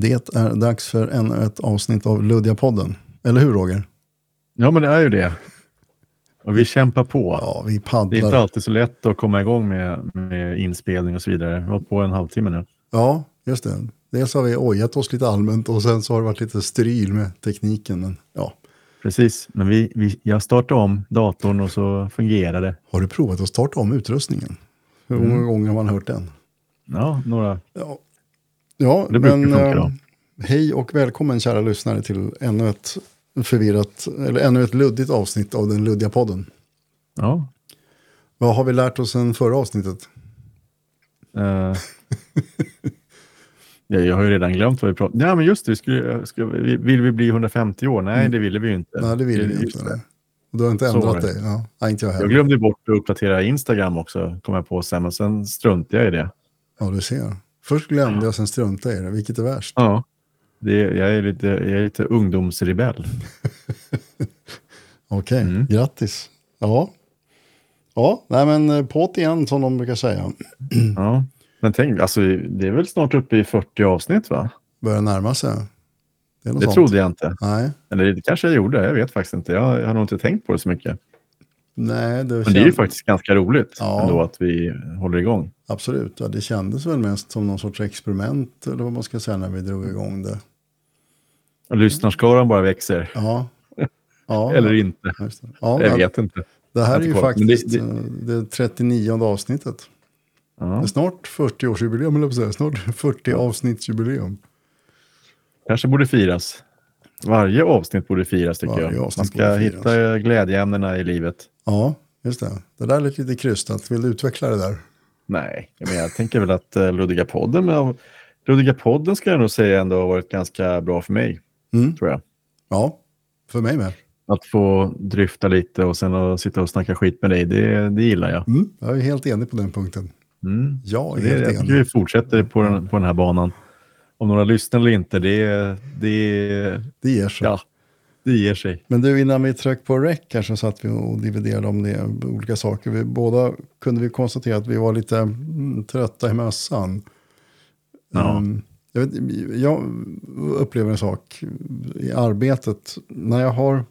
Det är dags för ännu ett avsnitt av Luddiga-podden. Eller hur Roger? Ja, men det är ju det. Och vi kämpar på. Ja, vi Det är paddlar. inte alltid så lätt att komma igång med, med inspelning och så vidare. Vi har på en halvtimme nu. Ja, just det. Dels har vi ojat oss lite allmänt och sen så har det varit lite stryl med tekniken. Men ja, Precis, men vi, vi, jag startade om datorn och så fungerar det. har du provat att starta om utrustningen? Hur många Mm. gånger har man hört den? Ja, några. Ja, ja Det brukar men funka eh, då. hej och välkommen kära lyssnare till ännu ett förvirrat, eller ännu ett luddigt avsnitt av den luddiga podden. Ja. Vad har vi lärt oss sen förra avsnittet? eh. ja, jag har ju redan glömt vad vi pratade Ja, men just det. Skulle, skulle, vi- vill vi bli 150 år? Nej, det ville vi ju inte. Nej, det vill vi inte. det. du har inte ändrat dig? Ja, nej, inte jag Jag heller. glömde bort att uppdatera Instagram också, kom jag på sen, men sen struntade jag i det. Ja, du ser. Först glömde jag, sen struntade jag i det. Vilket är värst? Ja. Det, jag, är lite, jag är lite ungdomsrebell. Okej, Mm. grattis. Ja. Ja, nej men eh, på't igen som de brukar säga. Ja. Men tänk, alltså, det är väl snart uppe i 40 avsnitt, va? Börjar närma sig. Det, Det trodde jag inte. Nej, Eller det kanske jag gjorde, jag vet faktiskt inte. Jag, jag har nog inte tänkt på det så mycket. nej det, Men det är ju faktiskt ganska roligt Ja. ändå att vi håller igång. Absolut, ja, det kändes väl mest som någon sorts experiment eller vad man ska säga när vi drog igång det. Och lyssnarskaran bara växer. Ja, ja Eller inte. det. Ja, Jag vet inte. det här är ju koll. Men det- faktiskt det, det 39 avsnittet. Det Ja. är snart 40-årsjubileum, eller säga. Snart 40 avsnittsjubileum. Kanske borde firas. Varje avsnitt borde firas tycker Varje jag. Man ska hitta glädjeämnena i livet. Ja, just det. Det där lät lite krystat. Vill du utveckla det där? Nej, menar, jag tänker väl att uh, Luddiga podden, men Luddiga podden ska jag nog säga ändå har varit ganska bra för mig, Mm. tror jag. Ja, för mig med. Att få dryfta lite och sen att sitta och snacka skit med dig, det, det gillar jag. Mm. Jag är helt enig på den punkten. Mm. Jag är Det, helt jag tycker enig. vi fortsätter på den, på den här banan. Om några lyssnar eller inte, det, det, Det ger sig. ja, det ger sig. Men du, innan vi tryckte på rec här så satt vi och dividerade om det, olika saker. Vi båda kunde vi konstatera att vi var lite mm, trötta i mössan. Ja. Ehm, jag, vet, jag upplever en sak i arbetet. När jag har,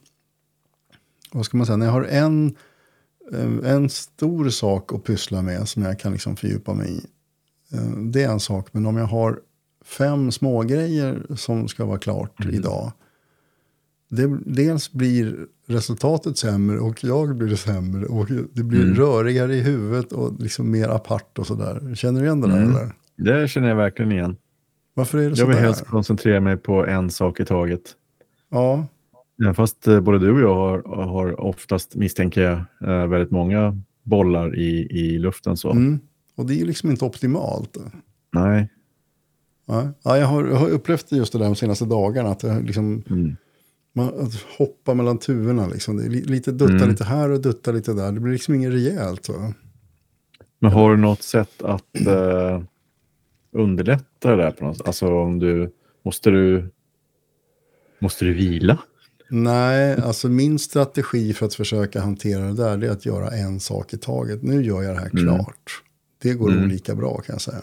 vad ska man säga, när jag har en, eh, en stor sak att pyssla med som jag kan liksom fördjupa mig i. eh, Det är en sak, men om jag har fem små grejer som ska vara klart Mm. idag. Det, dels blir resultatet sämre och jag blir sämre och det blir Mm. rörigare i huvudet och liksom mer apart och sådär. Känner du igen det där Mm. eller? Det känner jag verkligen igen. Varför är det Jag vill helst koncentrera mig på en sak i taget. Ja, Även fast eh, både du och jag har, har oftast, misstänker jag, eh, väldigt många bollar i, i luften. Så. mm. och det är ju liksom inte optimalt. Nej. Ja, ja, jag, har, jag har upplevt just det där de senaste dagarna. Att jag liksom, Mm. Man att hoppa mellan tuvorna. Liksom. Det är li, lite dutta Mm. lite här och dutta lite där. Det blir liksom inget rejält. Så. Men har du något sätt att eh, underlätta det där? På något, sätt? alltså om du, måste du, måste du vila? Nej, alltså min strategi för att försöka hantera det där det är att göra en sak i taget. Nu gör jag det här Mm. klart. Det går Mm. olika bra kan jag säga.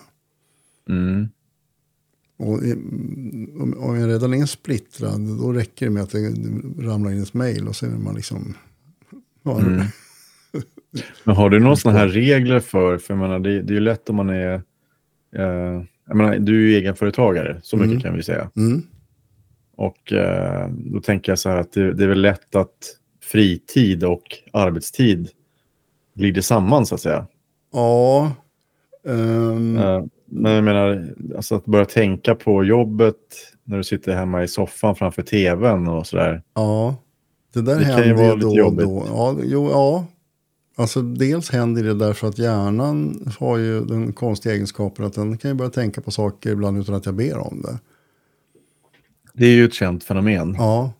Mm. Och om, jag redan är splittrad då räcker det med att det ramlar in ett mejl och så är man liksom... Ja, Mm. Men har du några sådana här regler för, för jag menar, det, det är ju lätt om man är, eh, jag menar, du är ju egenföretagare, så mycket Mm. kan vi säga. Mm, Och eh, då tänker jag så här att det, det är väl lätt att fritid och arbetstid glider samman så att säga. ja. Eh, men jag menar, alltså att börja tänka på jobbet när du sitter hemma i soffan framför tvn och sådär. Ja, det där Det kan ju händer vara ju lite då och jobbigt. då. Ja, jo, ja. Alltså dels händer det därför att hjärnan har ju den konstiga egenskapen att den kan ju börja tänka på saker ibland utan att jag ber om det. Det är ju ett känt fenomen. Ja,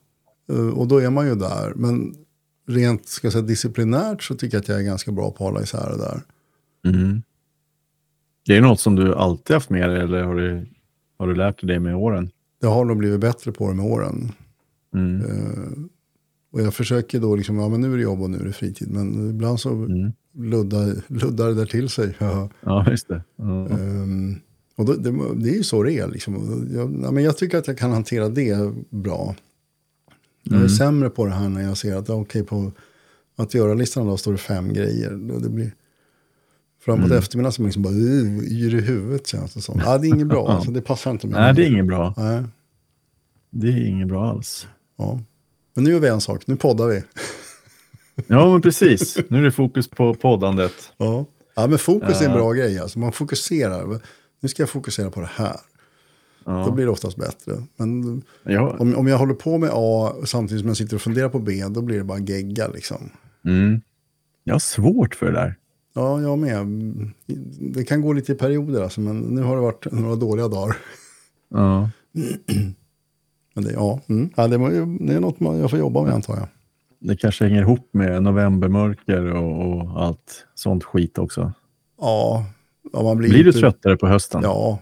eh, och då är man ju där. Men rent ska säga, disciplinärt så tycker jag att jag är ganska bra på att hålla isär det där. Mm. Det är något som du alltid haft med dig eller har du, har du lärt dig det med åren? Jag har nog blivit bättre på det med åren. Mm. Eh, och jag försöker då liksom, ja men nu är det jobb och nu är det fritid. Men ibland så Mm. luddar, luddar det där till sig. Ja. Ja, just det. Ja. Ehm, Och då, det, det är ju så det är. Liksom. Jag, ja, men jag tycker att jag kan hantera det bra. Jag är Mm. sämre på det här när jag ser att okej på att göra-listan då står det fem grejer. Det blir, framåt Mm. eftermiddagen så man liksom bara "Uh, yr i huvudet känns det som. Ja, det är inget bra, alltså, det passar inte mig. Nej, det är inget bra. Nej, Det är inget bra alls. ja. Men nu gör vi en sak, nu poddar vi. Ja, men precis. Nu är det fokus på poddandet. Ja, ja men fokus är en bra grej. Alltså, man fokuserar. Nu ska jag fokusera på det här. Då Ja. blir det oftast bättre. Men Ja. om, om jag håller på med A samtidigt som jag sitter och funderar på B, då blir det bara gegga liksom. Mm. Jag har svårt för det där. Ja, jag med. Det kan gå lite i perioder alltså, men nu har det varit några dåliga dagar. Ja. Men det, ja, mm. ja det, det är något man, jag får jobba med antar jag. Det kanske hänger ihop med novembermörker och, och allt sånt skit också. Ja, ja man blir, Blir du inte- tröttare på hösten? Ja,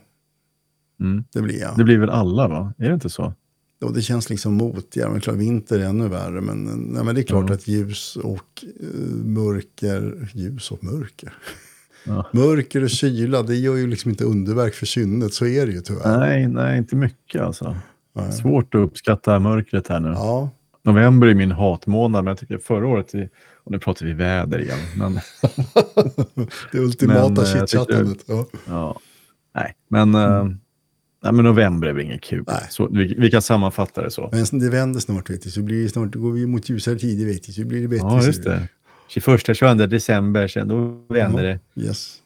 Mm. det blir jag. Det blir väl alla, va? Är det inte så? Och det känns liksom motigare. Men klart, vinter är ännu värre. Men, nej, men det är klart Ja. att ljus och eh, mörker, ljus och mörker. Ja. Mörker och kyla, det gör ju liksom inte underverk för kynnet. Så är det ju tyvärr. Nej, nej, inte mycket alltså. Nej. Svårt att uppskatta mörkret här nu. Ja, November är min hatmånad, men jag tycker förra året, i- och nu pratar vi väder igen, men det ultimata eh, chitchattandet. Ja. ja. Nej, men, eh, nej, men november är väl inget kul. Nej. Så, vi, vi kan sammanfatta det så. Men det vänder snart, vet du. Så blir snart, går vi mot ljusare tider, vet du. Så blir det bättre. Ja, just det. 21-22 december, sen då vänder det. Yes.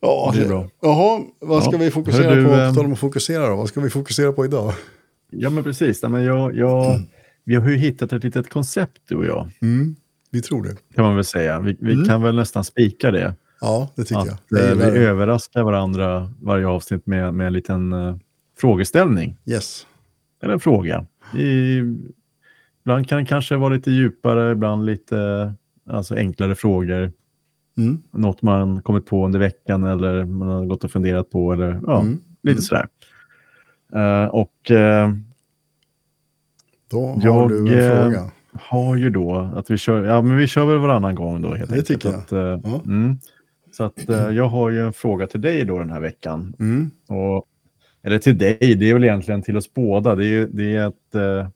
Ja, Det är bra. Jaha, vad ska Ja. vi fokusera Hör du, på? På ehm, tal om att fokusera då. Vad ska vi fokusera på idag? Ja, men precis. Nej, men jag, jag, vi har ju hittat ett litet koncept, du och jag, Mm, vi tror det. kan man väl säga. Vi, vi Mm. kan väl nästan spika det. Ja, det tycker Att jag. eh, jag vi det. överraskar varandra varje avsnitt med, med en liten eh, frågeställning. Yes. Eller en fråga. I, ibland kan det kanske vara lite djupare, ibland lite alltså enklare frågor. Mm. Något man kommit på under veckan eller man har gått och funderat på. Eller, ja, Mm. Lite Mm. sådär. Eh, och eh, Då har Jag, du en eh, fråga. har ju då att vi kör, ja men vi kör väl varannan gång då helt Det enkelt. tycker jag. Att, eh, Ja. mm, så att eh, jag har ju en fråga till dig då den här veckan. Mm. Och, eller till dig, det är väl egentligen till oss båda. Det är, det är ett, eh,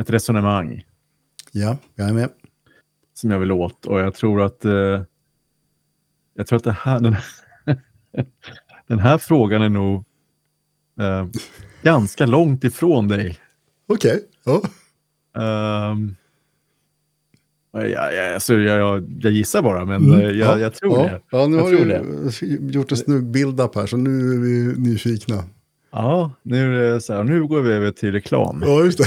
ett resonemang Ja, jag är med. som jag vill åt. Och jag tror att, eh, jag tror att det här, den, den här frågan är nog eh, ganska långt ifrån dig. Okej. Ja. Um, jag, jag, alltså, jag, jag, gissar bara, men Mm. eh, jag, Ja. jag tror ja. det. Ja, nu har du gjort en snygg build-up här, så nu är vi nyfikna. Ja, nu, är det så här, nu går vi över till reklam. Ja, just det.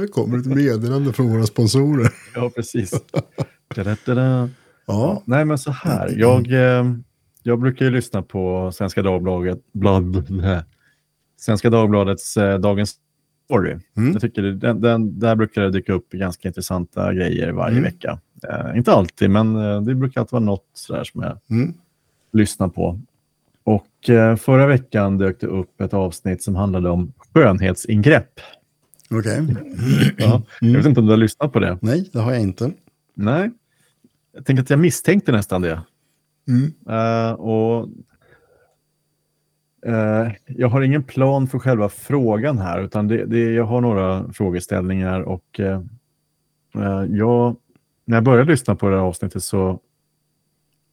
Här kommer ett meddelande från våra sponsorer. Ja, precis. Da-da-da-da. Ja, Nej, men så här. Jag, eh, jag brukar ju lyssna på Svenska Dagbladet, blad. Svenska Dagbladets eh, Dagens Story. Mm. Jag tycker den, den, där brukar det dyka upp ganska intressanta grejer varje Mm. vecka. Eh, inte alltid, men eh, det brukar alltid vara något sådär som jag mm. lyssnar på. Och eh, förra veckan dök det upp ett avsnitt som handlade om skönhetsingrepp. okej. Ja. Jag vet inte om du har lyssnat på det? Nej, det har jag inte. Nej. Jag tänker att jag misstänkte nästan det. Mm. Eh, och eh, Jag har ingen plan för själva frågan här, utan det, det, jag har några frågeställningar. och eh, eh, jag, När jag började lyssna på det här avsnittet så,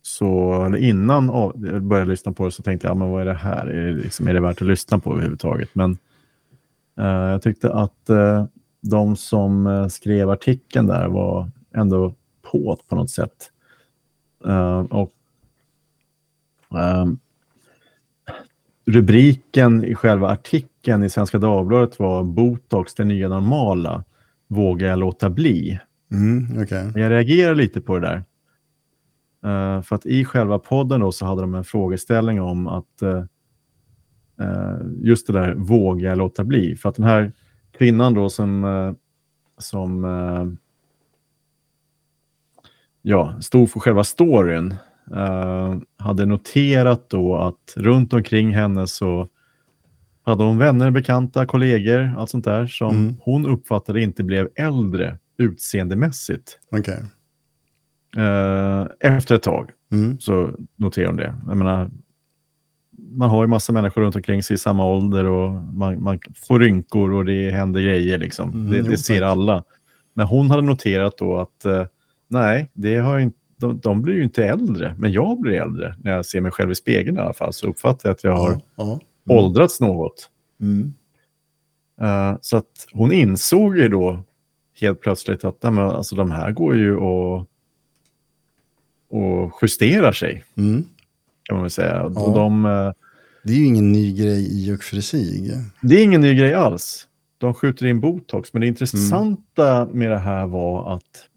så eller innan av, jag började lyssna på det så tänkte jag, men vad är det här? Är det, liksom, är det värt att lyssna på överhuvudtaget? Men eh, jag tyckte att eh, de som eh, skrev artikeln där var ändå på på något sätt. Eh, och ehm, rubriken i själva artikeln i Svenska Dagbladet var Botox, det nya normala. Vågar jag låta bli? Mm. Men Jag reagerar lite på det där. Eh, för att i själva podden då så hade de en frågeställning om att eh, eh, just det där vågar jag låta bli. För att den här kvinnan då som, som ja, stod för själva storyn eh, hade noterat då att runt omkring henne så hade hon vänner, bekanta, kollegor, allt sånt där som Mm. hon uppfattade inte blev äldre utseendemässigt. Okej. Eh, efter ett tag Mm. så noterar hon det. Jag menar, man har ju massa människor runt omkring sig i samma ålder och man, man får rynkor och det händer grejer. Liksom. Mm, det, det ser alla. Men hon hade noterat då att eh, nej, det har inte, de, de blir ju inte äldre, men jag blir äldre. När jag ser mig själv i spegeln i alla fall så uppfattar jag att jag har Ja, ja. åldrats något. Mm. Eh, så att hon insåg ju då helt plötsligt att nej, men, alltså, de här går ju och, och justerar sig, Mm. kan man väl säga. Ja. Och de, eh, Det är ju ingen ny grej i och för sig. Det är ingen ny grej alls. De skjuter in botox, men det intressanta med det här var att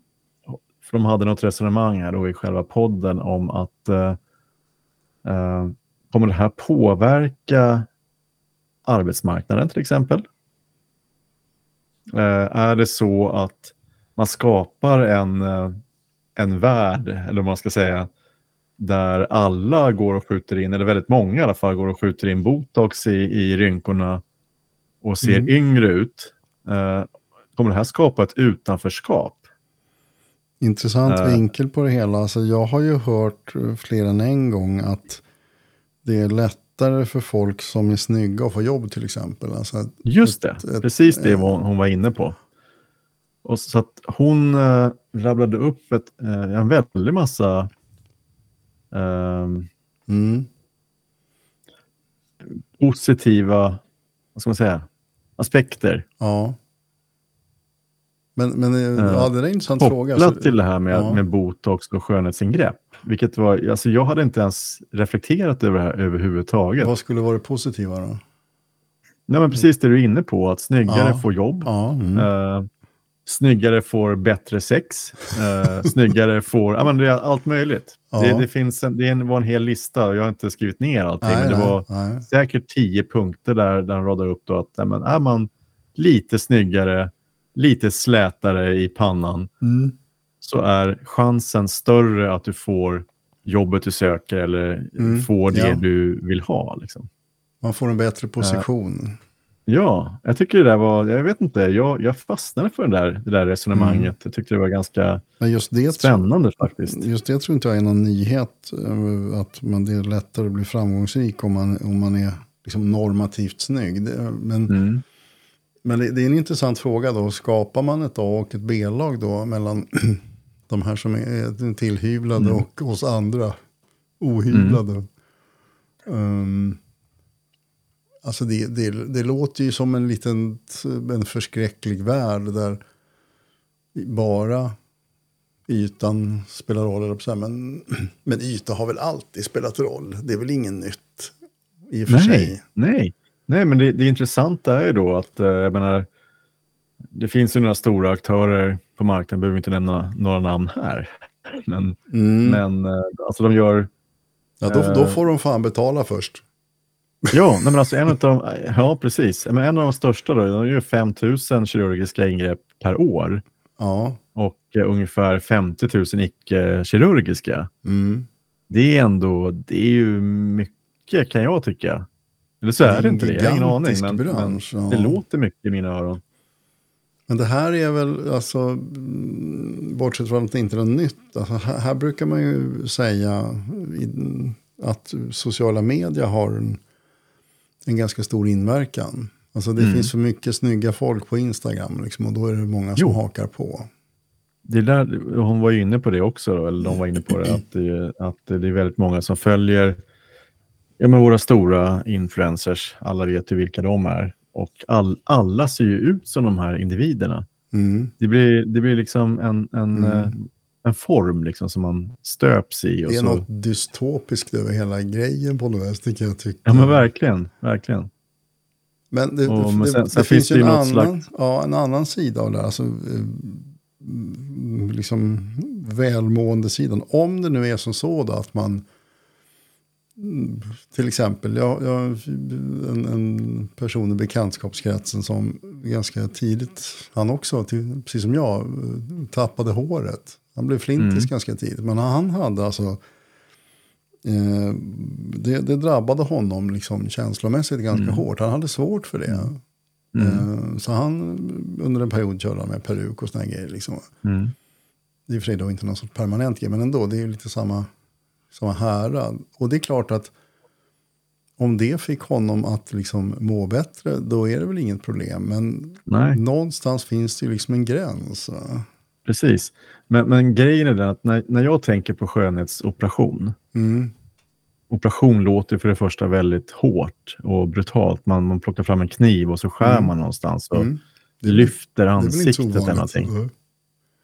för de hade något resonemang här då i själva podden om att eh, eh, kommer det här påverka arbetsmarknaden till exempel? Eh, är det så att man skapar en, eh, en värld, eller vad man ska säga, där alla går och skjuter in, eller väldigt många i alla fall, går och skjuter in botox i, i rynkorna och ser Mm. yngre ut. Eh, kommer det här skapa ett utanförskap? Intressant Eh. vinkel på det hela. Alltså, jag har ju hört eh, fler än en gång att det är lättare för folk som är snygga att få jobb till exempel. Alltså, att- Just det, Ett- ett- precis det var hon var inne på. Och så att hon eh, rabblade upp ett, eh, en väldig massa ehm, mm, positiva vad ska man säga, aspekter ja. Men, men eh, ja, det är en intressant fråga. kopplat till det här med, ja. med botox och skönhetsingrepp. Vilket var, alltså jag hade inte ens reflekterat över det här överhuvudtaget. Vad skulle vara det positiva då? Nej, men precis det du är inne på, att snyggare Ja. får jobb. Ja, mm. Eh, snyggare får bättre sex. Uh, snyggare får ja, men det är allt möjligt. Ja. Det, det, finns en, det var en hel lista jag har inte skrivit ner allting. nej, men det nej, var nej. säkert tio punkter där, där de radar upp då att ja, men, är man lite snyggare, lite slätare i pannan Mm. så är chansen större att du får jobbet du söker eller Mm, får det ja. du vill ha. Liksom. Man får en bättre position. Ja, jag tycker det där var, jag vet inte, jag, jag fastnade för det där, det där resonemanget. Mm. Jag tyckte det var ganska det, tror- spännande faktiskt. just det tror inte jag är någon nyhet. eh, Att man, det är lättare att bli framgångsrik om man, om man är liksom normativt snygg. Det, men Mm. Men det, det är en intressant fråga då. Skapar man ett A och ett B-lag då mellan de här som är tillhyvlade Mm. och oss andra ohyvlade? Um, alltså det, det, det låter ju som en liten en förskräcklig värld där bara ytan spelar roll. Men, men yta har väl alltid spelat roll. Det är väl ingen nytt i och för sig. Nej, nej, men det, det intressanta är ju då att eh, jag menar, det finns ju några stora aktörer på marknaden, behöver inte nämna några namn här. Men, Mm. men eh, alltså de gör, Ja, då, då Eh. får de fan betala först. ja, men alltså en av de, ja precis, men en av de största då, de gör 5 000 kirurgiska ingrepp per år Ja. och eh, ungefär 50 000 icke-kirurgiska. Mm. Det är ändå, det är ju mycket kan jag tycka. Eller så är det inte det, jag har ingen aning. Men, men bransch, ja. det låter mycket i mina öron. Men det här är väl, alltså, mm, bortsett från att det inte är något nytt. Alltså, här, här brukar man ju säga i, att sociala medier har en, en ganska stor inverkan. Alltså det Mm. finns så mycket snygga folk på Instagram liksom, och då är det många som Jo. hakar på. Det där, hon var ju inne på det också, då, eller de var inne på det, att det, att det är väldigt många som följer ja, men våra stora influencers. Alla vet ju vilka de är. Och all, alla ser ju ut som de här individerna. Mm. Det blir, det blir liksom en, en, Mm. eh, en form liksom som man stöps i. Och Det är så, något dystopiskt över hela grejen på något vis, tycker jag. Tycker. Ja men verkligen, verkligen. Men det, Och- det, men sen- det sen finns ju en annan, något ja, en annan sida av det här. Alltså, eh, liksom välmående sidan. Om det nu är som så då att man till exempel, jag, jag en, en person i bekantskapskretsen som ganska tidigt, han också, till, precis som jag, tappade håret. Han blev flintis Mm. ganska tidigt. Men han hade alltså, eh, det, det drabbade honom liksom känslomässigt ganska Mm. hårt. Han hade svårt för det. Mm. Eh, Så han under en period körde han med peruk och såna här grejer. Liksom. Mm. Det är i och för sig då inte någon sorts permanent grej, men ändå, det är ju lite samma, samma härad. Och det är klart att om det fick honom att liksom må bättre, då är det väl inget problem. Men Nej. någonstans finns det ju liksom en gräns. Precis. Men, men grejen är den att när, när jag tänker på skönhetsoperation, Mm. operation låter för det första väldigt hårt och brutalt. Man, man plockar fram en kniv och så skär Mm. man någonstans och Mm. lyfter ansiktet eller någonting.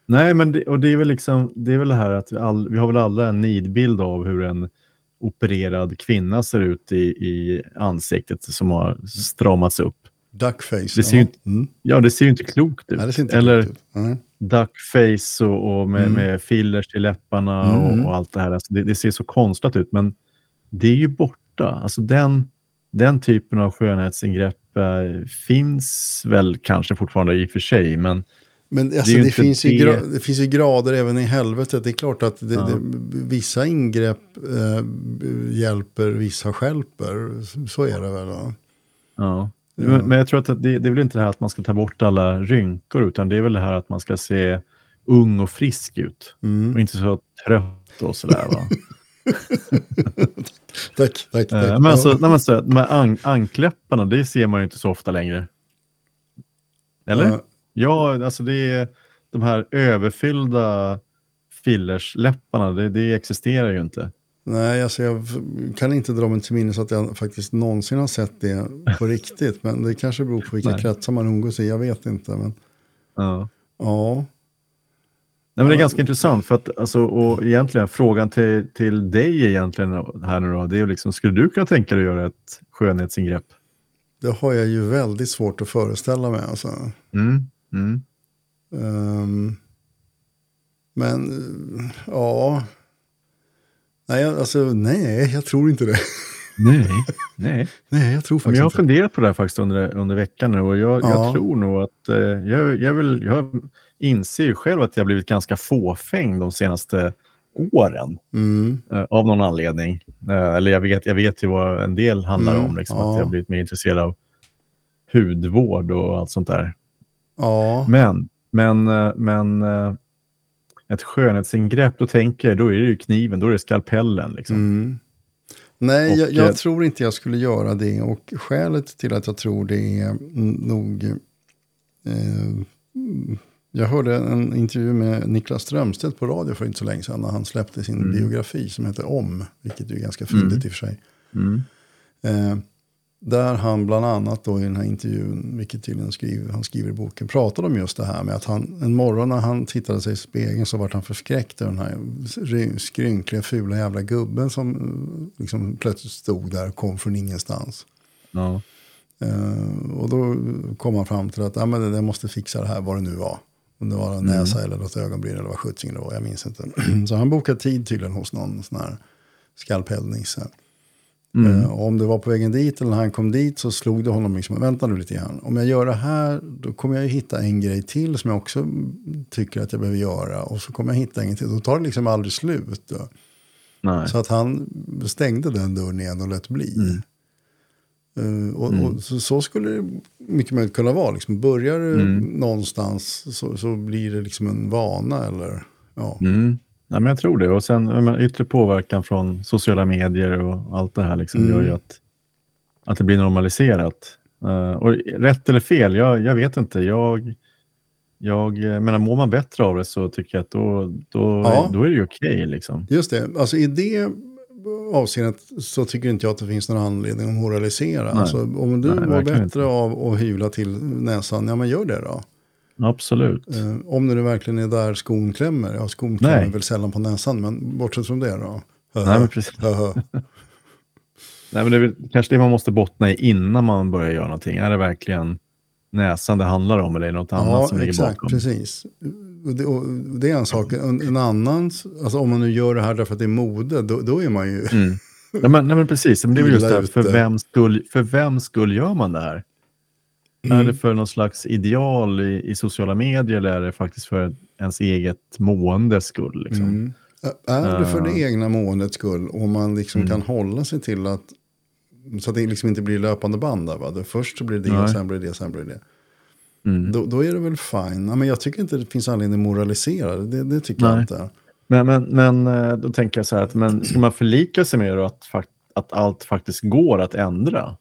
Nej, men det, och det är väl liksom, det är väl det här att vi, all, vi har väl alla en nidbild av hur en opererad kvinna ser ut i, i ansiktet som har stramats upp. Duckface. Det ser ju ja. inte- Mm. Ja, det ser ju inte klokt ut. Nej, inte Eller klokt ut. Nej. duckface och, och med, Mm. med fillers i läpparna Mm. och, och allt det här. Alltså det, det ser så konstlat ut, men det är ju borta. Alltså den, den typen av skönhetsingrepp eh, finns väl kanske fortfarande i och för sig, men Men alltså, det, inte finns ju det- det finns ju grader även i helvetet. Det är klart att det, Ja. det, vissa ingrepp eh, hjälper, vissa skälper. Så är det väl. Va? Ja. Ja. Men, men jag tror att det, det är väl inte det här att man ska ta bort alla rynkor, utan det är väl det här att man ska se ung och frisk ut. Mm. Och inte så trött och sådär. Va? Tack, tack, tack. Eh, men alltså, nej, men så, de här an, ankläpparna, det ser man ju inte så ofta längre. Eller? Ja. Alltså det är de här överfyllda fillersläpparna, det, det existerar ju inte. Nej, alltså jag kan inte dra mig till minnes att jag faktiskt någonsin har sett det på riktigt. Men det kanske beror på vilka Nej. kretsar man umgås i. Jag vet inte. Men, Ja. ja. Nej, men det är ganska intressant för att alltså, och egentligen frågan till, till dig egentligen här nu då, det är liksom, skulle du kunna tänka dig att göra ett skönhetsingrepp? Det har jag ju väldigt svårt att föreställa mig. Alltså. Mm. Mm. Ehm, men eh, ja. Nej, jag- alltså, nej, jag tror inte det. Nej, nej. nej, jag tror Men faktiskt jag har inte. funderat på det här faktiskt under, under veckan nu och jag, Ja. jag tror nog att eh, jag, jag, vill, jag inser ju själv att jag har blivit ganska fåfäng de senaste åren Mm, eh, av någon anledning. Eh, eller jag vet, jag vet ju vad en del handlar Mm, om, liksom, ja. att jag har blivit mer intresserad av hudvård och allt sånt där. Ja, Men, men, eh, men eh, ett skönhetsingrepp, då tänker då är det ju kniven, då är det skalpellen. Liksom. mm. Nej, Och, jag, jag eh, tror inte jag skulle göra det. Och skälet till att jag tror det är nog... Eh, jag hörde en intervju med Niklas Strömstedt på radio för inte så länge sedan. När han släppte sin Mm. biografi som heter Om. Vilket är ganska fyndigt Mm. i och för sig. Mm. Eh, där han bland annat då i den här intervjun, vilket tydligen skriver, han skriver i boken, pratade om just det här med att han en morgon när han tittade sig i spegeln så vart han förskräckt över den här ry- skrynkliga, fula jävla gubben som eh, liksom plötsligt stod där och kom från ingenstans. Ja. Eh, och då kom han fram till att ja, men det, måste fixa det här, vad det nu var. Om det var en Mm. näsa eller något ögonbryn eller vad sjuttsingen det var, jag minns inte. så han bokade tid tydligen hos någon sån här skalpellnisse. Mm. Eh, om det var på vägen dit eller när han kom dit så slog det honom liksom, vänta nu lite grann. Om jag gör det här då kommer jag ju hitta en grej till som jag också tycker att jag behöver göra. Och så kommer jag hitta en till. Då tar det liksom aldrig slut. Så att han stängde den dörren igen och lät bli. Mm. Eh, och, Mm. och så, så skulle det mycket möjligt kunna vara. Liksom, börjar du Mm. någonstans så, så blir det liksom en vana. Eller, ja. Mm. Ja, men jag tror det. Och sen yttre påverkan från sociala medier och allt det här liksom Mm. gör ju att, att det blir normaliserat. Eh, och rätt eller fel, jag, jag vet inte. Jag, jag eh, menar, mår man bättre av det så tycker jag att då, då, Ja. då är det ju okej. liksom. Just det, alltså i det avseendet så tycker inte jag att det finns någon anledning att moralisera. Nej. Alltså, om du Nej, mår bättre inte. av att hyvla till näsan, ja men gör det då. Absolut. Eh, om det nu verkligen är där skon klämmer. Ja, skon klämmer Nej. väl sällan på näsan, men bortsett från det då. Nej, men precis. Nej, men det är väl kanske det man måste bottna i innan man börjar göra någonting. Är det verkligen näsan det handlar om eller är det något annat ja, som ligger exakt, bakom? precis. Och det, och det är en sak. En, en annan, alltså om man nu gör det här därför att det är mode, då, då är man ju... Mm. Nej, men, nej, men precis. Men det är väl just det, för vem, skull, för vem skull gör man det här? Är Mm. det för någon slags ideal i, i sociala medier eller är det faktiskt för ens eget måendes skull? Liksom? Mm. Är det för det Uh. egna måendets skull och man liksom Mm. kan hålla sig till att så att det liksom inte blir löpande band där. Va? Det först så blir det det, Nej. sen blir det sen blir det. Mm. Då, då är det väl fine. Ja, men jag tycker inte det finns anledning att moralisera. Det, det tycker jag Nej. inte. Men, men, men eh, då tänker jag så här att men ska man förlika sig med att, att allt faktiskt går att ändra?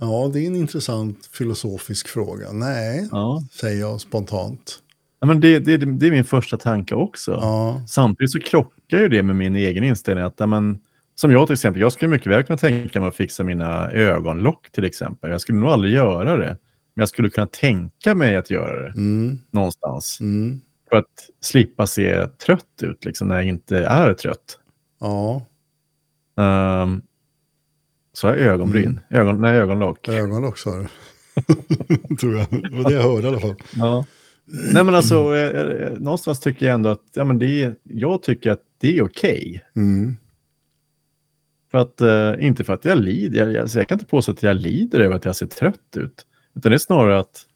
Ja, det är en intressant filosofisk fråga. Nej, Ja. säger jag spontant. Ja, men det, det, det är min första tanke också. Ja, Samtidigt så krockar ju det med min egen inställning. Att, men, som jag till exempel, jag skulle mycket väl kunna tänka mig att fixa mina ögonlock till exempel. Jag skulle nog aldrig göra det. Men jag skulle kunna tänka mig att göra det mm, någonstans. mm, För att slippa se trött ut liksom, när jag inte är trött. ja, Um, så jag ögonbryn. Mm. Ögon, nej, ögonlock. ögonlock sa du. Tror jag. Det var det jag hörde i alla fall. Ja. Nej men alltså, eh, någonstans tycker jag ändå att ja, men det är, jag tycker att det är okej. Mm, För att, eh, inte för att jag lider, jag, jag, jag kan inte påstå att jag lider över att jag ser trött ut. Utan det är snarare att,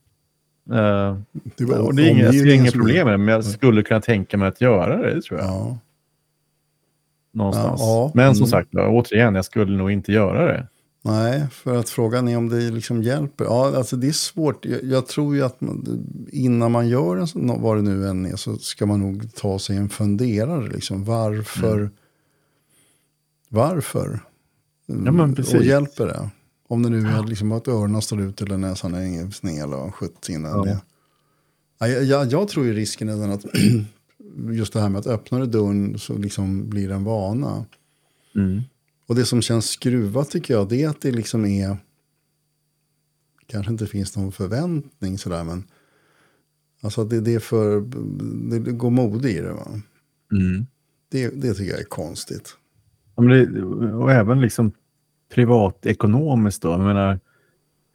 eh, det var och det är inget, jag ser problem med det, men jag skulle kunna tänka mig att göra det, det tror jag. Ja, Någonstans. Ja, men som mm. sagt, ja, återigen, jag skulle nog inte göra det. nej, för att frågan är om det liksom hjälper. Ja, alltså det är svårt. Jag, jag tror ju att man, innan man gör en sån, vad det nu än är, så ska man nog ta sig en funderare. Liksom. Varför? Mm. Varför? Ja, men precis. Och hjälper det? Om det nu är liksom att öronen står ut eller näsan är sned eller sjutton. Ja. Ja. Ja, jag, jag, jag tror ju risken är den att just det här med att öppna du dörren så liksom blir det en vana. Mm. Och det som känns skruvat tycker jag det är att det liksom är kanske inte finns någon förväntning sådär men alltså att det, det är för det, går mode i det va. Mm. Det, det tycker jag är konstigt. Ja, men det, och även liksom privatekonomiskt då. Jag menar,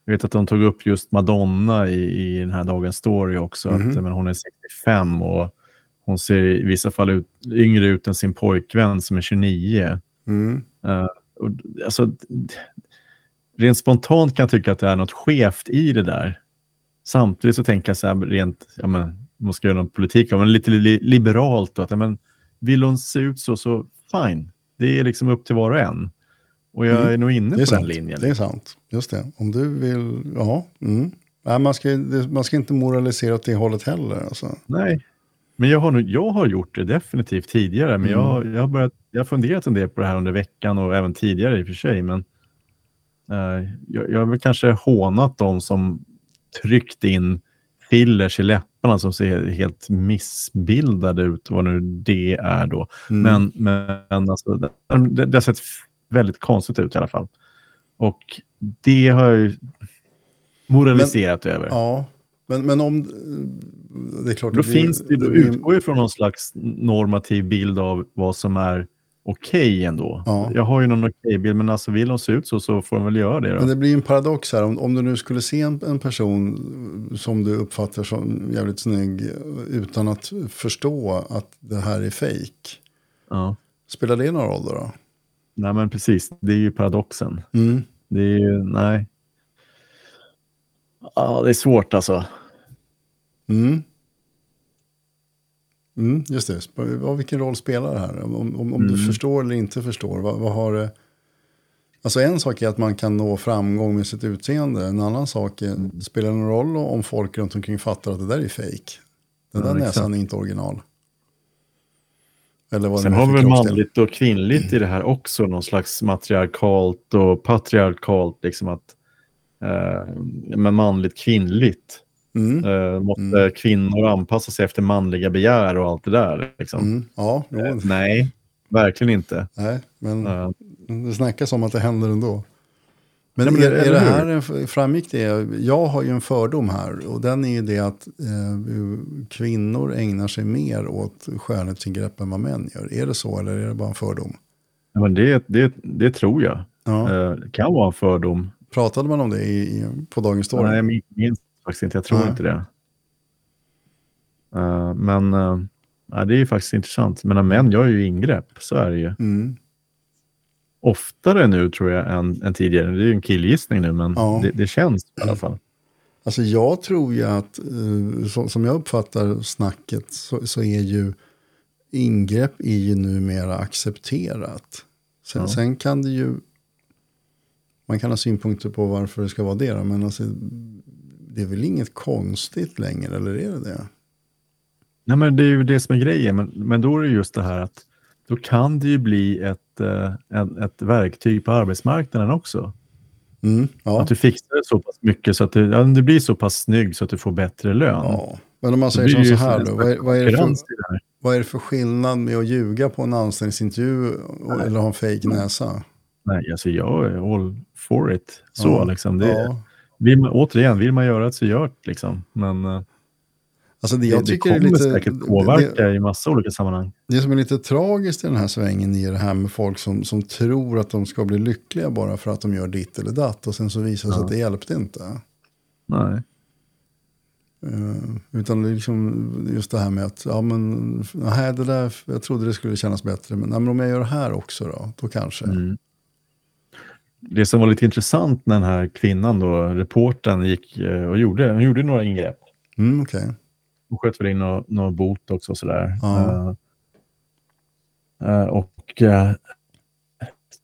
jag vet att de tog upp just Madonna i, i den här dagens story också. Mhm. Att, men hon är 65 och hon ser i vissa fall ut, yngre ut än sin pojkvän som är 29. Mm. Och, alltså, rent spontant kan jag tycka att det är något skevt i det där. Samtidigt så tänker jag så här rent, ja men, man ska göra någon politik av men lite li, liberalt då, att ja, men, vill hon se ut så, så fine. Det är liksom upp till var och en. Och jag Mm. är nog inne är på den sant. linjen. Det är sant. Just det. Om du vill, ja. Mm. Nej, man, ska, man ska inte moralisera åt det hållet heller. Alltså. Nej, men jag har, nog, jag har gjort det definitivt tidigare. Men Mm. jag, jag, har börjat, jag har funderat en del på det här under veckan och även tidigare i och för sig. Men eh, jag, jag har väl kanske hånat de som tryckt in fillers i läpparna som ser helt missbildade ut, vad nu det är då. Mm. Men, men alltså, det, det, har sett väldigt konstigt ut i alla fall. Och det har jag ju moraliserat över. Ja, men, men om... Det är klart Då att finns det, då blir- utgår ju från någon slags normativ bild av vad som är okej ändå. Ja. Jag har ju någon okej bild, men alltså vill de se ut så, så får de väl göra det då. Men det blir en paradox här. Om, om du nu skulle se en, en person som du uppfattar som jävligt snygg utan att förstå att det här är fejk. Ja. Spelar det någon roll då? då? Nej, men precis. Det är ju paradoxen. Mm. Det är ju, nej. Ja, det är svårt alltså. Mm. Mm, just det. Vad- Vilken roll spelar det här? Om, om, om du Mm. förstår eller inte förstår. Vad, vad har det... Alltså en sak är att man kan nå framgång med sitt utseende. En annan sak är, Mm. spelar det någon roll om folk runt omkring fattar att det där är fake? Den Ja, där exakt. näsan är inte original. Eller vad Sen har vi väl manligt och kvinnligt i det här också. Någon slags matriarkalt och patriarkalt. Liksom att, eh, men manligt kvinnligt. Mm, Eh, måste Mm. kvinnor anpassa sig efter manliga begär och allt det där? Liksom. mm, ja, Eh, Nej, verkligen inte. nej, men Eh, det snackas om att det händer ändå. Men, Nej, men är, är det här, en- framgick det, jag har ju en fördom här och den är ju det att eh, kvinnor ägnar sig mer åt skönhetsingrepp än vad män gör. Är det så eller är det bara en fördom? ja, men det, det, det tror jag. Ja. Eh, det kan vara en fördom. Pratade man om det i, i, på Dagens Story? Nej, jag min- minns faktiskt inte. Jag tror Nej. inte det. Eh, men uh, ja, det är ju faktiskt intressant. Men män gör ju ingrepp, så är det ju. Mm. Oftare nu tror jag än, än tidigare. Det är ju en killgissning nu, men Ja. det, det känns i alla fall. Alltså jag tror ju att, eh, så, som jag uppfattar snacket, så, så är ju ingrepp är ju numera accepterat. Sen, Ja. sen kan det ju, man kan ha synpunkter på varför det ska vara det då, men alltså, det är väl inget konstigt längre, eller är det det? Nej, men det är ju det som är grejen. Men, men då är det just det här att då kan det ju bli ett, eh, ett, ett verktyg på arbetsmarknaden också. Mm, ja. Att du fixar det så pass mycket så att du, ja, du blir så pass snygg så att du får bättre lön. ja. Men om man säger som så här då. Vad är, vad, är det för, vad är det för skillnad med att ljuga på en anställningsintervju och, eller ha en fake näsa? Nej, alltså jag är all for it. Så Ja, liksom. Det, Ja. Vill man, återigen, vill man göra det så gör det liksom. Men eh, Alltså det, det, jag det tycker kommer lite, säkert det, påverka i massa olika sammanhang. det som är lite tragiskt i den här svängen är det här med folk som, som tror att de ska bli lyckliga bara för att de gör ditt eller datt. Och sen så visar det sig Ja. att det hjälpte inte. Nej. Eh, utan det liksom just det här med att, ja men, nej, det där, jag trodde det skulle kännas bättre, men, nej, men om jag gör det här också då, då kanske. Mm. Det som var lite intressant när den här kvinnan, då, reportern, gick eh, och gjorde, hon gjorde några ingrepp. Mm, okej. Hon sköt väl in några nå botox och sådär. Ja. Eh, eh, och eh,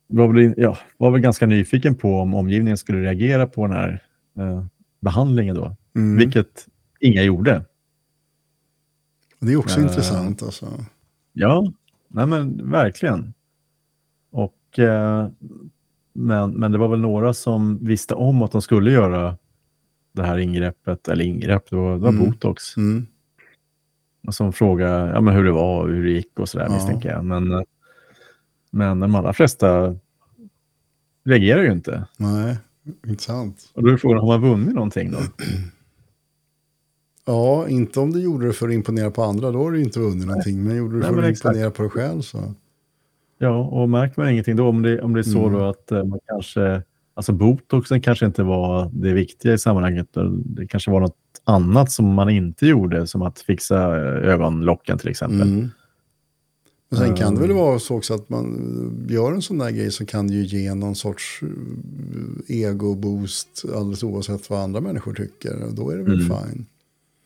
var, väl, ja, var väl ganska nyfiken på om omgivningen skulle reagera på den här eh, behandlingen då. Mm. Vilket inga gjorde. Det är också intressant alltså. Ja, nej men verkligen. Och, men, men det var väl några som visste om att de skulle göra det här ingreppet, eller ingrepp, det var, det var Mm. botox. Mm. Och som frågade ja, men hur det var och hur det gick och sådär Ja. misstänker jag. Men, men de allra flesta reagerar ju inte. Nej, intressant. Och då är frågan, har man vunnit någonting då? Ja, inte om du gjorde det för att imponera på andra, då har du inte vunnit någonting. Men gjorde du det för att exakt. imponera på dig själv så. Ja, och märker man ingenting då, om det, om det är så Mm. att eh, man kanske, alltså botoxen kanske inte var det viktiga i sammanhanget. Det kanske var något annat som man inte gjorde, som att fixa eh, ögonlocken till exempel. Mm. Men sen kan det väl Mm. vara så också att man eh, gör en sån där grej så kan det ju ge någon sorts ego-boost alldeles oavsett vad andra människor tycker. Då är det väl Mm. fine.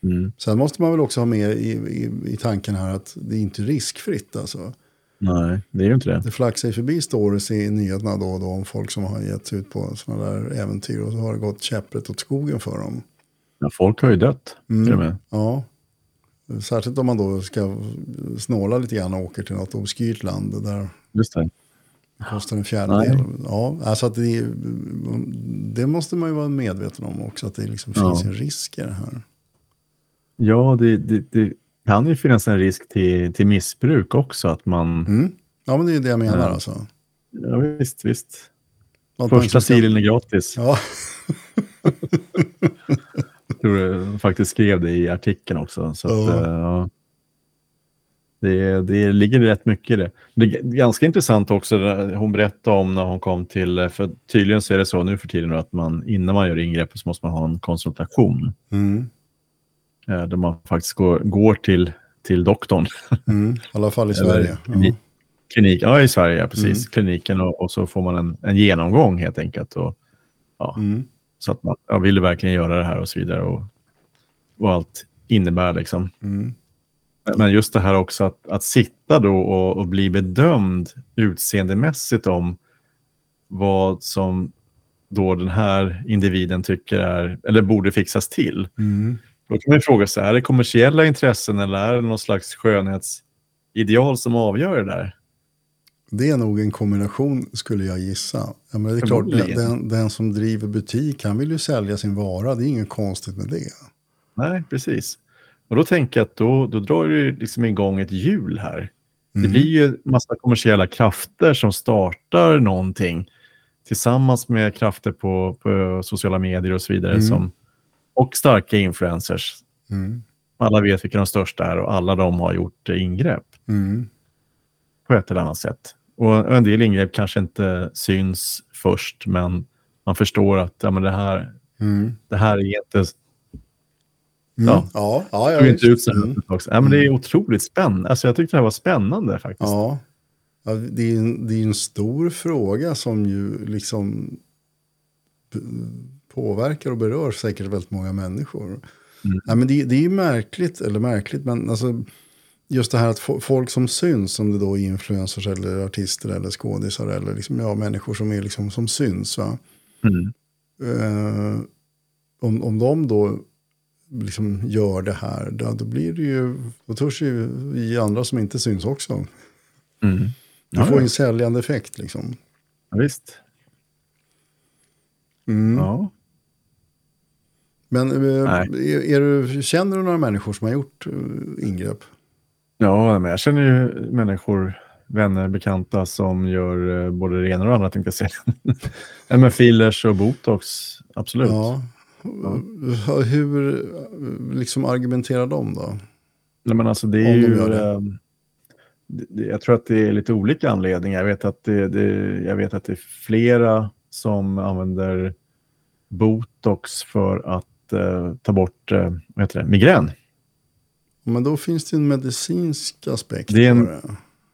Mm. Sen måste man väl också ha med i, i, i tanken här att det är inte riskfritt alltså. Nej, det är ju inte det. Det flaxar ju förbi stories i nyheterna då och då om folk som har gett ut på sådana där äventyr och så har det gått käpprätt åt skogen för dem. Ja, folk har ju dött Mm. till och med. Ja, särskilt om man då ska snåla lite grann och åker till något obskyrt land där Just det. det kostar en fjärdedel. Nej. Ja, alltså att det, det måste man ju vara medveten om också, att det liksom Ja. finns en risk i det här. Ja, det, det, det kan ju finnas en risk till, till missbruk också. Att man, Mm. Ja, men det är ju det jag menar Ja. alltså. ja, visst, visst. Att Första silen är gratis. Ja, Jag tror jag faktiskt skrev det i artikeln också. Så att, Ja. eh, ja. det, det ligger rätt mycket i det. Det är ganska intressant också, hon berättade om när hon kom till, för tydligen så är det så nu för tiden att man innan man gör ingrepp så måste man ha en konsultation. mm. Eh, Där man faktiskt går, går till, till doktorn. Mm. i alla fall i Sverige. Ja. klinik, ja, i Sverige, precis. Mm. Kliniken och, och så får man en, en genomgång helt enkelt. Och, ja, Mm. Så att man ja, vill verkligen göra det här och så vidare. Och, och allt innebär liksom. Mm. Men- Men just det här också att, att sitta då och, och bli bedömd utseendemässigt om vad som då den här individen tycker är, eller borde fixas till. Mm. Då kan man fråga sig, är det kommersiella intressen eller är det någon slags skönhetsideal som avgör det där? Det är nog en kombination skulle jag gissa. Ja, men det är klart, den, den, som driver butik, han vill ju sälja sin vara. Det är inget konstigt med det. Nej, precis. Och då tänker jag att då, då drar det liksom igång ett hjul här. Det Mm. blir ju massa kommersiella krafter som startar någonting tillsammans med krafter på, på sociala medier och så vidare. Mm. Som, och starka influencers. Mm. Alla vet vilka de största är och alla de har gjort ingrepp Mm. på ett eller annat sätt. Och en del ingrepp kanske inte syns först, men man förstår att ja, men det, här, Mm. det här är inte Mm. Ja. Ja, ja, ja, såg inte ut så här. Mm. Ja, men det är otroligt spännande. Alltså, jag tyckte det här var spännande faktiskt. Ja. ja det, är en, det är en stor fråga som ju liksom påverkar och berör säkert väldigt många människor. Mm. Ja, men det, det är ju märkligt, eller märkligt, men alltså just det här att fo- folk som syns, om det då är influencers eller artister eller skådisar eller liksom, ja, människor som är liksom som syns, va? Mm. Eh, om, om de då liksom gör det här, då, då blir det ju, då törs ju vi andra som inte syns också Mm. Du Ja, får ju en säljande effekt liksom. Ja, visst. Mm. Ja. Men eh, är, är du, känner du några människor som har gjort eh, ingrepp? ja, men jag känner ju människor, vänner, bekanta som gör eh, både det ena och det andra tänkte jag säga. Ja, men fillers och botox, absolut. Ja. Hur- Hur liksom argumenterar de då? Nej, men alltså det är Om ju... ehm, det- det- Jag tror att det är lite olika anledningar. Jag vet att det, det, jag vet att det är flera som använder botox för att eh, ta bort eh, vad heter det, migrän. Men då finns det en medicinsk aspekt Det är en- det.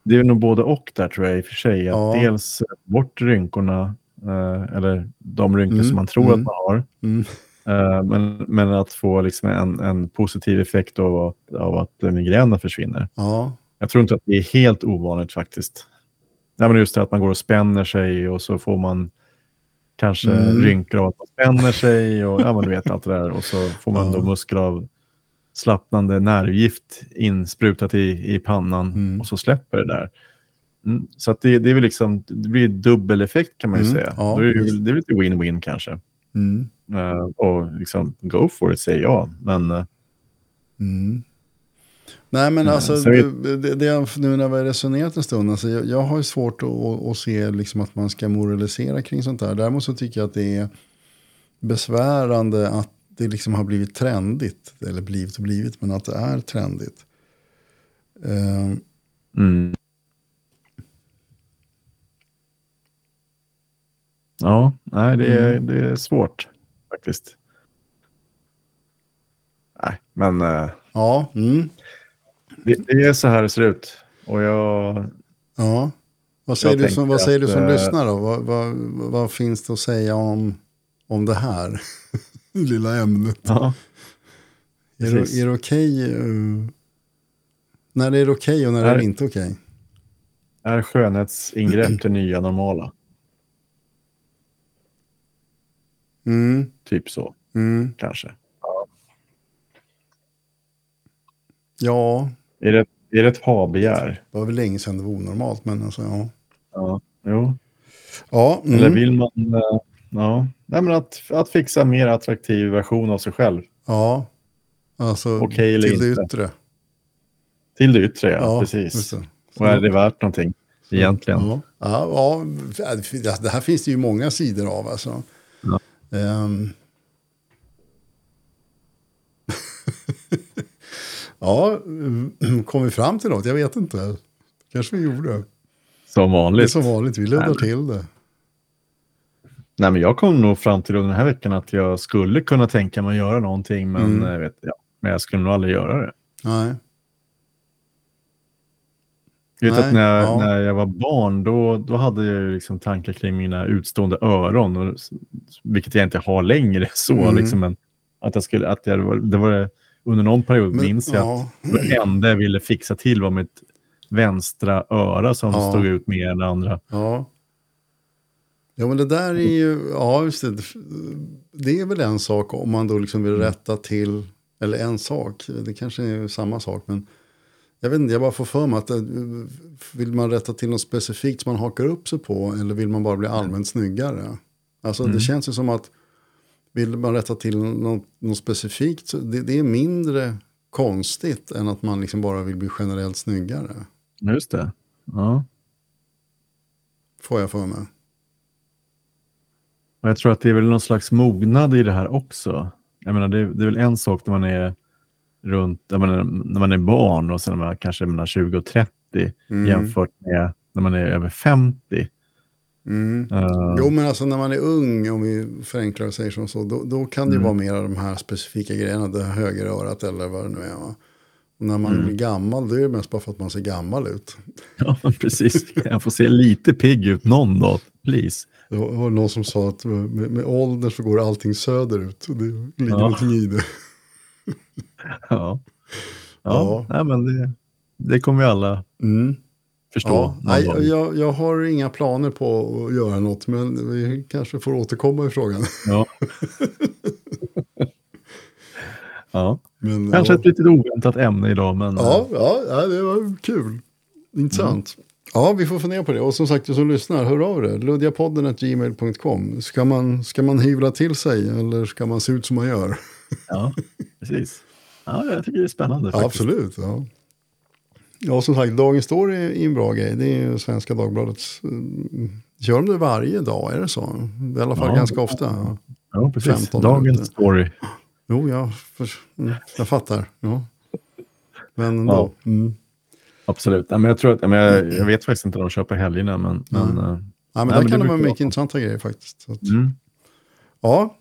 Det är nog både och där tror jag i och för sig. Att Ja. Dels bort rynkorna, eh, eller de rynkor Mm, som man tror mm. att man har. Mm. Eh, men, men att få liksom en, en positiv effekt av, att- av att eh, migränen försvinner. Ja. Jag tror inte att det är helt ovanligt faktiskt. Nej, men just det att man går och spänner sig och så får man kanske Mm. rynkor av att man spänner sig och ja, men du vet allt det där. Och så får man Ja. då muskelavslappnande nervgift insprutat i, i pannan Mm. och så släpper det där. Mm. Så att det, det är väl liksom, det blir dubbel effekt kan man ju Mm. säga. Ja, Då är det, det är lite win-win kanske. Eh, och liksom go for it säger jag. Men Mm. Nej men Eh, alltså, så det, det, nu när vi har resonerat en stund, alltså, jag, jag har ju svårt att, att, se liksom att man ska moralisera kring sånt där. Däremot så tycker jag att det är besvärande att det liksom har blivit trendigt. Eller blivit och blivit, men att det är trendigt. Eh, Mm. Ja, nej, det är, Mm. det är svårt faktiskt. Nej, men eh, ja, mm, det, det är så här det ser ut. Och jag, ja. Vad säger, du som, vad säger du att, som eh, lyssnar då? Vad, vad, vad finns det att säga om, om det här lilla ämnet? ja, Är det, är det okej? eh, när är det okej och när är det inte okej? är skönhetsingrepp det nya normala? Mm, Typ så, mm, kanske. ja, Är det, är det ett ha-begär? det var väl länge sedan det var onormalt, men alltså ja. Ja, jo. Ja, mm, Eller vill man... eh, ja, nej, men att, att fixa en mer attraktiv version av sig själv. ja. Alltså Okej eller till det inte. yttre. Till det yttre, ja. Ja, precis. det. Och är det värt någonting egentligen? Ja, ja, ja, det här finns det ju många sidor av. Alltså. Ja. Ehm. Ja, kom vi fram till något? Jag vet inte. Kanske vi gjorde. Som Det är vanligt. som vanligt, vi luddar till det. Nej, men jag kom nog fram till den här veckan att jag skulle kunna tänka mig att göra någonting, men, Mm. jag, vet, ja, men jag skulle nog aldrig göra det. Nej. Jag vet Nej, att när, ja. när jag var barn, då, då hade jag liksom tankar kring mina utstående öron, och, vilket jag inte har längre. så Mm. liksom, men att jag skulle, att jag, var- det var under någon period Men, minns jag ja. att det enda jag ville fixa till var mitt vänstra öra som Ja. stod ut mer än det andra. Ja. Ja, men det där är ju, ja just det, det är väl en sak om man då liksom vill rätta till, eller en sak, det kanske är samma sak, men jag vet inte, jag bara får för mig att eh, vill man rätta till något specifikt som man hakar upp sig på, eller vill man bara bli allmänt snyggare? Alltså Mm. det känns ju som att vill man rätta till något, något specifikt, så det, det är mindre konstigt än att man liksom bara vill bli generellt snyggare, Just det. Ja. får jag för mig. Och jag tror att det är väl någon slags mognad i det här också. Jag menar, det, är, det är väl en sak när man är runt, menar, när man är barn och sen när man kanske är mellan 20 och 30 Mm. jämfört med när man är över 50. Mm. Eh, Jo, men alltså när man är ung, om vi förenklar och säger som så, då, då kan det ju Mm. vara mer av de här specifika grejerna, det höger örat eller vad det nu är. Va? Och när man Mm. blir gammal, då är det mest bara för att man ser gammal ut. ja, precis. Jag får se lite pigg ut någon dag, please. Det var, någon som sa att med, med ålder så går allting söderut. Och det ligger Ja. någonting i det. Ja, ja, Ja. Nej, men det, det kommer vi alla Mm. Förstå. Ja, nej, jag, jag har inga planer på att göra något, men vi kanske får återkomma i frågan. Ja. ja. Kanske ja. ett lite oväntat ämne idag, men Ja, ja, ja, det var kul. Intressant. Ja, vi får fundera på det. Och som sagt, du som lyssnar, hör av dig. Luddiapodden.gmail.com. Ska man, ska man hyvla till sig eller ska man se ut som man gör? Ja, precis. Ja, jag tycker det är spännande. Faktiskt. absolut. Ja. Ja, som sagt, Dagens Story är en bra grej. Det är ju Svenska Dagbladets... mm, Gör de det varje dag? Är det så? I alla fall Ja. ganska ofta. Ja. Precis. 15 Dagens story. Jo, jag, för, mm, jag fattar. Ja. Men ändå. Ja. Mm. Absolut. Ja, men jag, tror att, men jag, jag vet faktiskt inte när de kör på helgerna, men... men eh, Ja, men där men det kan det vara mycket intressanta grejer faktiskt. Att, mm. ja.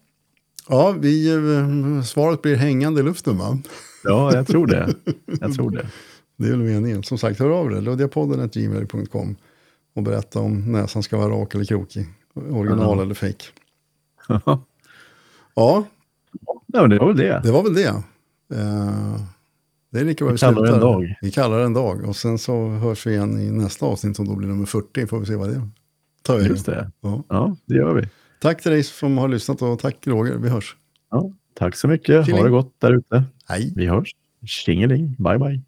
ja, vi, eh, svaret blir hängande i luften va? Ja, jag tror det. Jag tror det. Det är väl meningen. Som sagt, hör av dig. Luddiapodden.gmail.com och berätta om näsan ska vara rak eller krokig. Original Ja. eller fake. ja, Ja, det var väl det. det var väl det. Eh, det är lika bra Vi vi kallar det en dag. Vi kallar det en dag. Och sen så hörs vi igen i nästa avsnitt som då blir nummer 40. Får vi se vad det tar. Just det. Ja. Ja, det gör vi. Tack till dig som har lyssnat och tack Roger. Vi hörs. Ja, tack så mycket. Tjilling. Ha det gott där ute. Vi hörs. Tjingeling. Bye, bye.